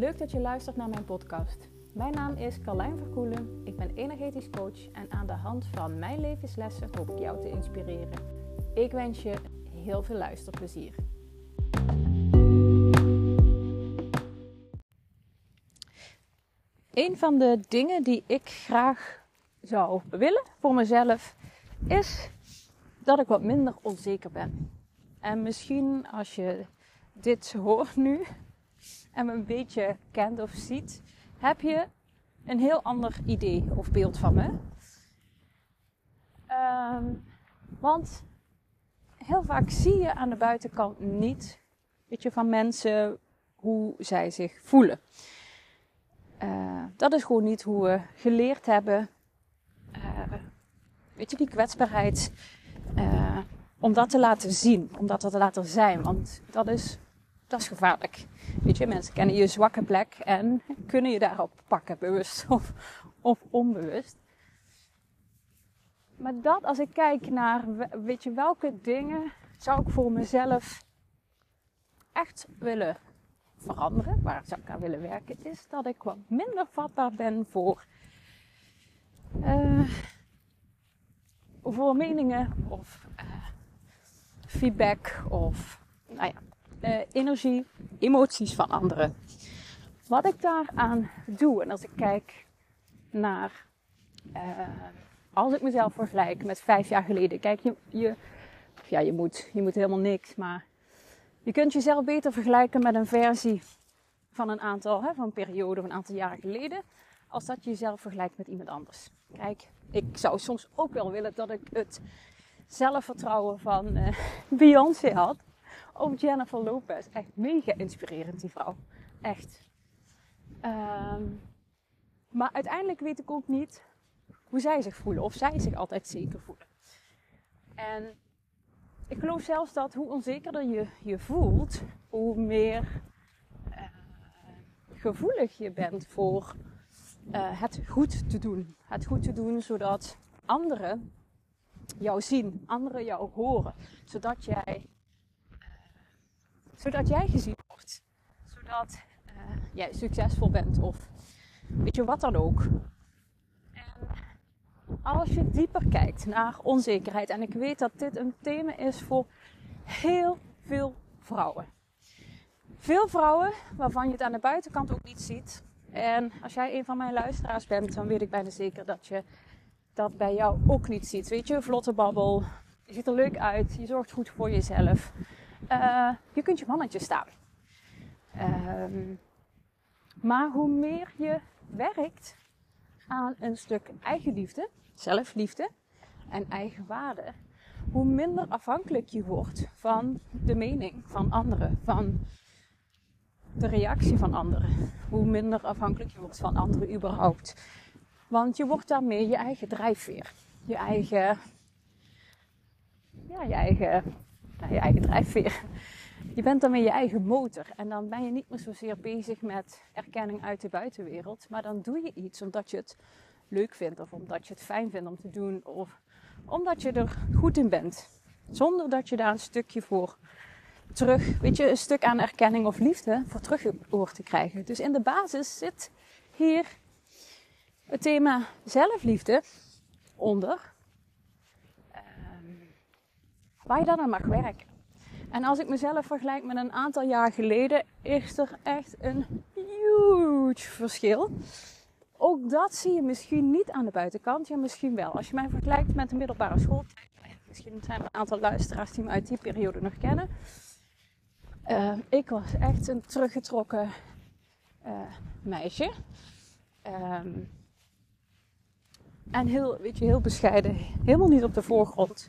Leuk dat je luistert naar mijn podcast. Mijn naam is Carlijn Verkoelen. Ik ben energetisch coach en aan de hand van mijn levenslessen hoop ik jou te inspireren. Ik wens je heel veel luisterplezier. Een van de dingen die ik graag zou willen voor mezelf is dat ik wat minder onzeker ben. En misschien als je dit hoort nu en me een beetje kent of ziet, heb je een heel ander idee of beeld van me. Ehm, want heel vaak zie je aan de buitenkant niet, weet je, van mensen hoe zij zich voelen. Uh, dat is gewoon niet hoe we geleerd hebben. Uh, weet je, die kwetsbaarheid. Uh, om dat te laten zien, om dat te laten zijn. Want dat is, dat is gevaarlijk. Weet je, mensen kennen je zwakke plek en kunnen je daarop pakken, bewust of, of onbewust. Maar dat als ik kijk naar, weet je, welke dingen zou ik voor mezelf echt willen veranderen, waar zou ik aan willen werken, is dat ik wat minder vatbaar ben voor, uh, voor meningen of uh, feedback of nou ja, uh, energie, emoties van anderen. Wat ik daaraan doe, en als ik kijk naar, als ik mezelf vergelijk met vijf jaar geleden, kijk je, je ja, je moet, je moet helemaal niks, maar je kunt jezelf beter vergelijken met een versie van een aantal, hè, van een periode of een aantal jaren geleden, als dat je jezelf vergelijkt met iemand anders. Kijk, ik zou soms ook wel willen dat ik het zelfvertrouwen van uh, Beyoncé had. Of Jennifer Lopez. Echt mega inspirerend, die vrouw. Echt. Um, maar uiteindelijk weet ik ook niet hoe zij zich voelen. Of zij zich altijd zeker voelen. En ik geloof zelfs dat hoe onzekerder je je voelt, hoe meer uh, gevoelig je bent voor uh, het goed te doen. Het goed te doen zodat anderen jou zien, anderen jou horen, zodat jij, zodat jij gezien wordt, zodat jij succesvol bent of weet je wat dan ook als je dieper kijkt naar onzekerheid, en ik weet dat dit een thema is voor heel veel vrouwen. Veel vrouwen waarvan je het aan de buitenkant ook niet ziet. En als jij een van mijn luisteraars bent, dan weet ik bijna zeker dat je dat bij jou ook niet ziet. Weet je, vlotte babbel, je ziet er leuk uit, je zorgt goed voor jezelf. Uh, je kunt je mannetje staan. Um, maar hoe meer je werkt aan een stuk eigenliefde, zelfliefde en eigenwaarde, hoe minder afhankelijk je wordt van de mening van anderen, van de reactie van anderen. Hoe minder afhankelijk je wordt van anderen überhaupt. Want je wordt daarmee je eigen drijfveer. Je eigen, ja, je eigen, nou, je eigen drijfveer. Je bent daarmee je eigen motor. En dan ben je niet meer zozeer bezig met erkenning uit de buitenwereld. Maar dan doe je iets omdat je het leuk vindt of omdat je het fijn vindt om te doen of omdat je er goed in bent. Zonder dat je daar een stukje voor terug, weet je, een stuk aan erkenning of liefde voor terug hoort te krijgen. Dus in de basis zit hier het thema zelfliefde onder. Waar je dan aan mag werken. En als ik mezelf vergelijk met een aantal jaar geleden, is er echt een huge verschil ook dat zie je misschien niet aan de buitenkant. Ja, misschien wel. Als je mij vergelijkt met de middelbare school. Misschien zijn er een aantal luisteraars die me uit die periode nog kennen. Uh, ik was echt een teruggetrokken uh, meisje. Um, en heel, weet je, heel bescheiden. Helemaal niet op de voorgrond.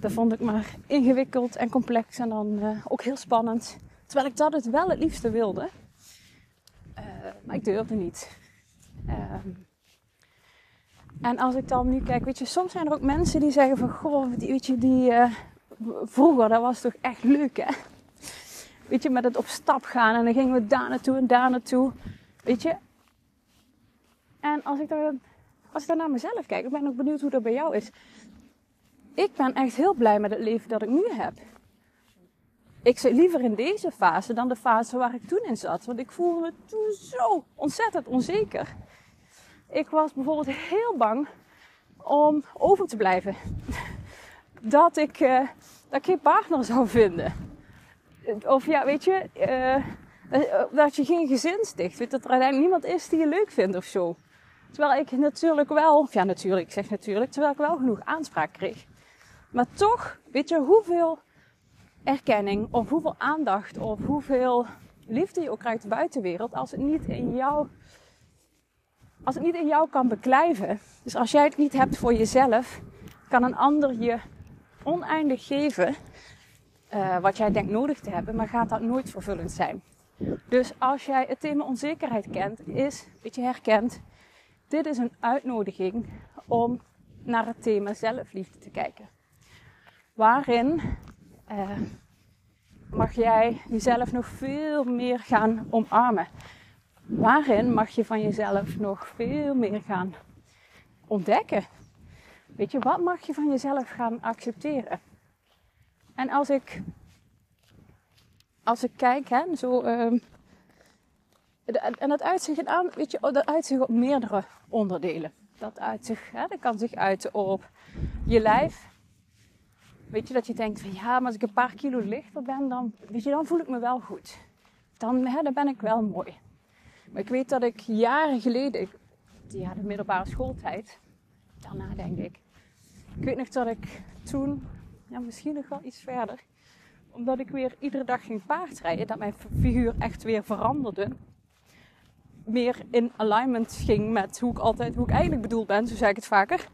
Dat vond ik maar ingewikkeld en complex en dan uh, ook heel spannend. Terwijl ik dat het wel het liefste wilde. maar ik durfde niet. Um, en als ik dan nu kijk, weet je, soms zijn er ook mensen die zeggen van, goh, die, weet je, die uh, vroeger, dat was toch echt leuk, hè? Weet je, met het op stap gaan en dan gingen we daar naartoe en daar naartoe, weet je. En als ik dan, als ik dan naar mezelf kijk, ik ben ook benieuwd hoe dat bij jou is. Ik ben echt heel blij met het leven dat ik nu heb. ik zit liever in deze fase dan de fase waar ik toen in zat. Want ik voelde me toen zo ontzettend onzeker. Ik was bijvoorbeeld heel bang om over te blijven. Dat ik, uh, dat ik geen partner zou vinden. Of ja, weet je, uh, dat je geen gezin sticht. Weet, dat er uiteindelijk niemand is die je leuk vindt of zo. Terwijl ik natuurlijk wel, ja natuurlijk, ik zeg natuurlijk, terwijl ik wel genoeg aanspraak kreeg. Maar toch, weet je, hoeveel erkenning of hoeveel aandacht of hoeveel liefde je ook krijgt de buitenwereld, als het niet in jou, als het niet in jou kan beklijven. Dus als jij het niet hebt voor jezelf, kan een ander je oneindig geven uh, wat jij denkt nodig te hebben, maar gaat dat nooit vervullend zijn. Dus als jij het thema onzekerheid kent, is dat je herkent, dit is een uitnodiging om naar het thema zelfliefde te kijken. Waarin uh, mag jij jezelf nog veel meer gaan omarmen? Waarin mag je van jezelf nog veel meer gaan ontdekken? Weet je, wat mag je van jezelf gaan accepteren? En als ik, als ik kijk, hè, zo, uh, en dat uitzicht aan, weet je, dat uitzicht op meerdere onderdelen. Dat uitzicht, hè, dat kan zich uiten op je lijf, Weet je, dat je denkt van ja, maar als ik een paar kilo lichter ben, dan, weet je, dan voel ik me wel goed. Dan, hè, dan ben ik wel mooi. Maar ik weet dat ik jaren geleden, ja, de middelbare schooltijd, daarna denk ik. Ik weet nog dat ik toen, ja, misschien nog wel iets verder, omdat ik weer iedere dag ging paardrijden, dat mijn figuur echt weer veranderde. Meer in alignment ging met hoe ik altijd, hoe ik eigenlijk bedoeld ben, zo zei ik het vaker.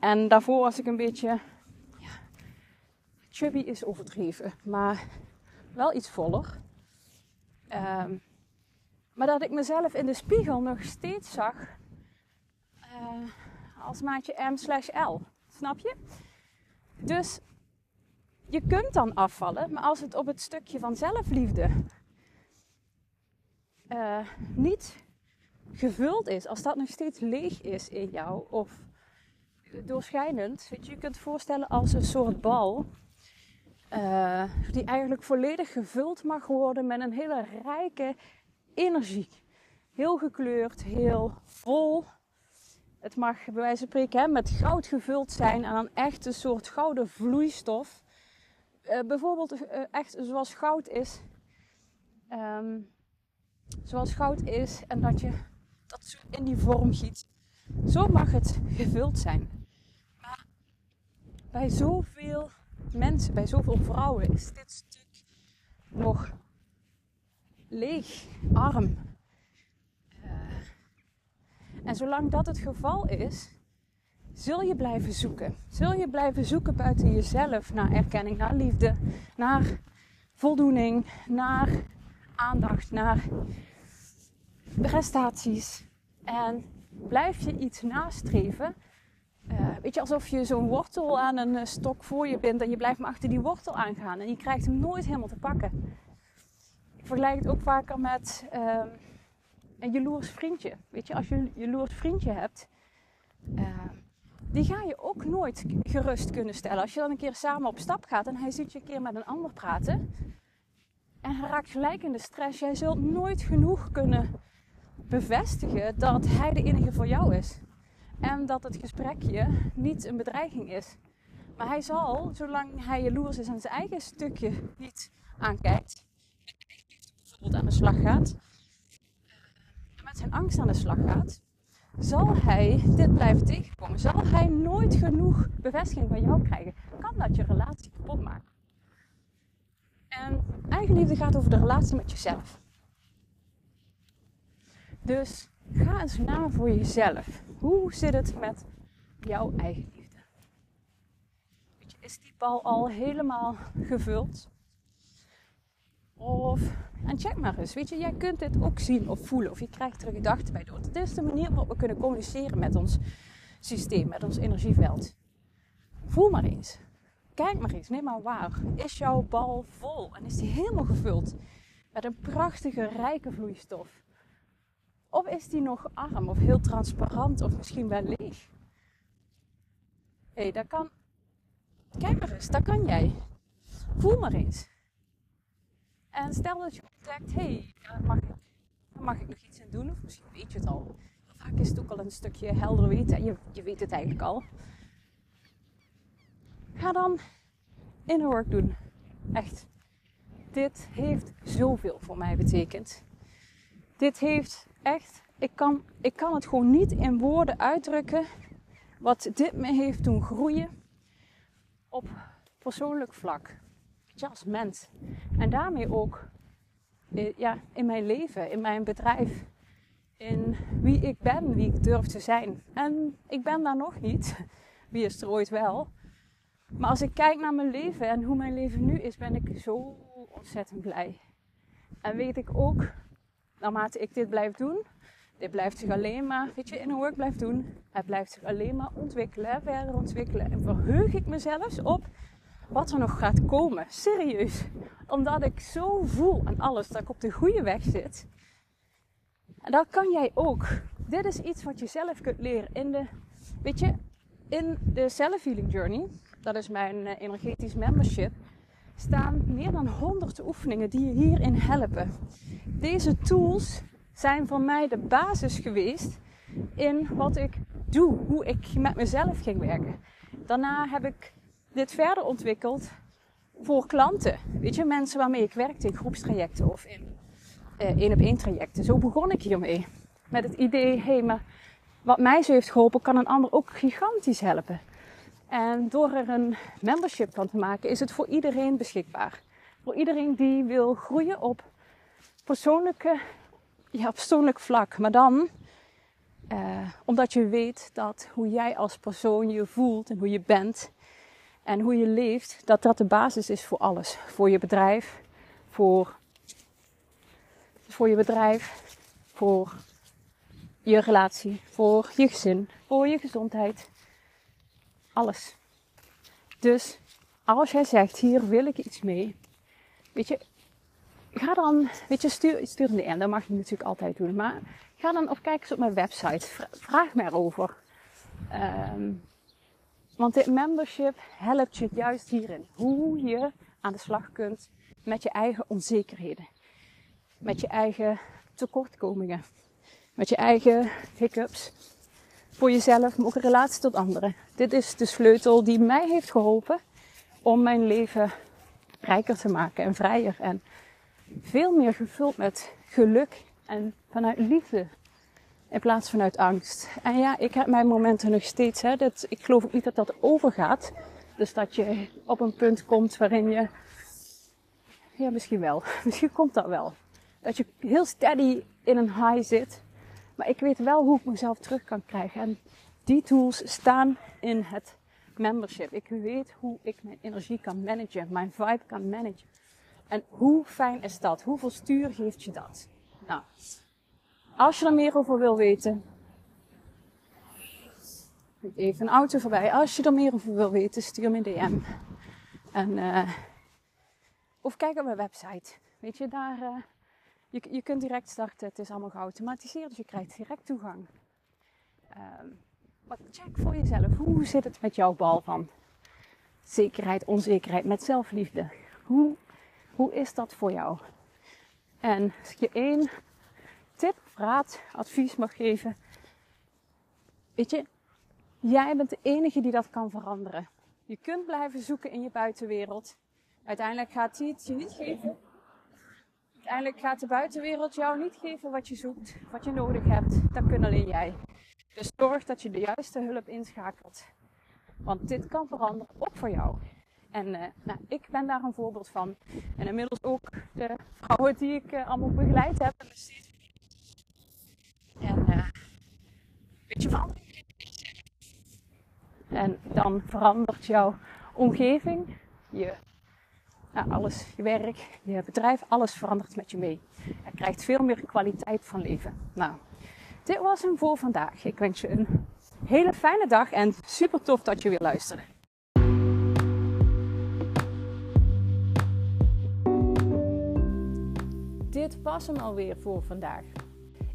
En daarvoor was ik een beetje chubby is overdreven, maar wel iets voller. Um, maar dat ik mezelf in de spiegel nog steeds zag uh, als maatje M slash L. Snap je? Dus je kunt dan afvallen, maar als het op het stukje van zelfliefde uh, niet gevuld is, als dat nog steeds leeg is in jou of doorschijnend, weet je, je kunt voorstellen als een soort bal uh, die eigenlijk volledig gevuld mag worden met een hele rijke energie. Heel gekleurd, heel vol. Het mag bij wijze van spreken hè, met goud gevuld zijn en dan echt een soort gouden vloeistof. Uh, bijvoorbeeld uh, echt zoals goud is. Um, zoals goud is en dat je dat in die vorm giet. Zo mag het gevuld zijn. Maar bij zoveel mensen, bij zoveel vrouwen, is dit stuk nog leeg, arm. Uh, en zolang dat het geval is, zul je blijven zoeken. Zul je blijven zoeken buiten jezelf naar erkenning, naar liefde, naar voldoening, naar aandacht, naar prestaties. En blijf je iets nastreven uh, weet je, alsof je zo'n wortel aan een eh, stok voor je bent en je blijft maar achter die wortel aangaan en je krijgt hem nooit helemaal te pakken. Ik vergelijk het ook vaker met uh, een jaloers vriendje. Weet je, als je een jaloers vriendje hebt, uh, die ga je ook nooit gerust kunnen stellen. Als je dan een keer samen op stap gaat en hij ziet je een keer met een ander praten en hij raakt gelijk in de stress, jij zult nooit genoeg kunnen bevestigen dat hij de enige voor jou is. En dat het gesprekje niet een bedreiging is. Maar hij zal, zolang hij jaloers is en zijn eigen stukje niet aankijkt, bijvoorbeeld aan de slag gaat, met zijn angst aan de slag gaat, zal hij dit blijven tegenkomen. Zal hij nooit genoeg bevestiging van jou krijgen, kan dat je relatie kapot maken. En eigenliefde gaat over de relatie met jezelf. Dus ga eens na voor jezelf. Hoe zit het met jouw eigen liefde? is die bal al helemaal gevuld? Of, en check maar eens, weet je, jij kunt dit ook zien of voelen. Of je krijgt er gedachten bij door. Dit is de manier waarop we kunnen communiceren met ons systeem, met ons energieveld. Voel maar eens. Kijk maar eens, neem maar waar. Is jouw bal vol en is die helemaal gevuld met een prachtige, rijke vloeistof? Of is die nog arm of heel transparant of misschien wel leeg? Hé, hey, dat kan. Kijk maar eens, dat kan jij. Voel maar eens. En stel dat je ontdekt, hé, hey, mag, ik, mag ik nog iets in doen? Of misschien weet je het al. Vaak is het ook al een stukje helder weten. Je, je weet het eigenlijk al. Ga dan inner work doen. Echt. Dit heeft zoveel voor mij betekend. Dit heeft echt, ik kan, ik kan het gewoon niet in woorden uitdrukken wat dit me heeft doen groeien op persoonlijk vlak. Als mens. En daarmee ook eh, ja, in mijn leven, in mijn bedrijf, in wie ik ben, wie ik durf te zijn. En ik ben daar nog niet. Wie is er ooit wel? Maar als ik kijk naar mijn leven en hoe mijn leven nu is, ben ik zo ontzettend blij. En weet ik ook, naarmate ik dit blijf doen, dit blijft zich alleen maar, weet je, in een work blijft doen. Het blijft zich alleen maar ontwikkelen, verder ontwikkelen. En verheug ik mezelf op wat er nog gaat komen. Serieus. Omdat ik zo voel aan alles dat ik op de goede weg zit. En dat kan jij ook. Dit is iets wat je zelf kunt leren in de, weet je, in de Self Healing Journey. Dat is mijn eh, energetisch membership. Staan meer dan 100 oefeningen die je hierin helpen. Deze tools zijn voor mij de basis geweest in wat ik doe, hoe ik met mezelf ging werken. Daarna heb ik dit verder ontwikkeld voor klanten. Weet je, mensen waarmee ik werkte in groepstrajecten of in uh, één op één trajecten. Zo begon ik hiermee. Met het idee, hé, hey, maar wat mij zo heeft geholpen, kan een ander ook gigantisch helpen. En door er een membership van te maken, is het voor iedereen beschikbaar. Voor iedereen die wil groeien op persoonlijke, ja, persoonlijk vlak. Maar dan, uh, omdat je weet dat hoe jij als persoon je voelt en hoe je bent en hoe je leeft, dat dat de basis is voor alles. Voor je bedrijf, voor, voor je bedrijf, voor je relatie, voor je gezin, voor je gezondheid. Alles. Dus als jij zegt, hier wil ik iets mee. Weet je, ga dan, weet je, stuur, stuur een DM. Dat mag je natuurlijk altijd doen. Maar ga dan of kijk eens op mijn website. Vraag me erover. Um, want dit membership helpt je juist hierin. Hoe je aan de slag kunt met je eigen onzekerheden. Met je eigen tekortkomingen. Met je eigen hiccups. Voor jezelf, maar ook in relatie tot anderen. Dit is de sleutel die mij heeft geholpen om mijn leven rijker te maken en vrijer. En veel meer gevuld met geluk en vanuit liefde in plaats vanuit angst. En ja, ik heb mijn momenten nog steeds. Hè, dat, ik geloof ook niet dat dat overgaat. Dus dat je op een punt komt waarin je. Ja, misschien wel. Misschien komt dat wel. Dat je heel steady in een high zit. Maar ik weet wel hoe ik mezelf terug kan krijgen. En die tools staan in het membership. Ik weet hoe ik mijn energie kan managen, mijn vibe kan managen. En hoe fijn is dat? Hoeveel stuur geeft je dat? Nou, als je er meer over wil weten, even een auto voorbij. Als je er meer over wil weten, stuur me een DM. En, uh, of kijk op mijn website. Weet je, daar, uh, je, je kunt direct starten. Het is allemaal geautomatiseerd, dus je krijgt direct toegang. Um, maar check voor jezelf. Hoe zit het met jouw bal van zekerheid, onzekerheid, met zelfliefde? Hoe, hoe is dat voor jou? En als je één tip, raad, advies mag geven. Weet je, jij bent de enige die dat kan veranderen. Je kunt blijven zoeken in je buitenwereld. Uiteindelijk gaat hij het je niet geven. Uiteindelijk gaat de buitenwereld jou niet geven wat je zoekt, wat je nodig hebt. Dat kun alleen jij. Dus zorg dat je de juiste hulp inschakelt. Want dit kan veranderen, ook voor jou. En uh, nou, ik ben daar een voorbeeld van. En inmiddels ook de vrouwen die ik uh, allemaal begeleid heb. En van? En dan verandert jouw omgeving, je, alles, je werk, je bedrijf, alles verandert met je mee. Je krijgt veel meer kwaliteit van leven. Nou, dit was hem voor vandaag. Ik wens je een hele fijne dag en super tof dat je weer luisterde. Dit was hem alweer voor vandaag.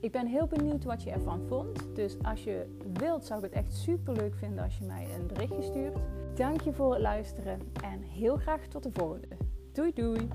Ik ben heel benieuwd wat je ervan vond. Dus als je wilt, zou ik het echt super leuk vinden als je mij een berichtje stuurt. Dank je voor het luisteren en heel graag tot de volgende. Doei doei!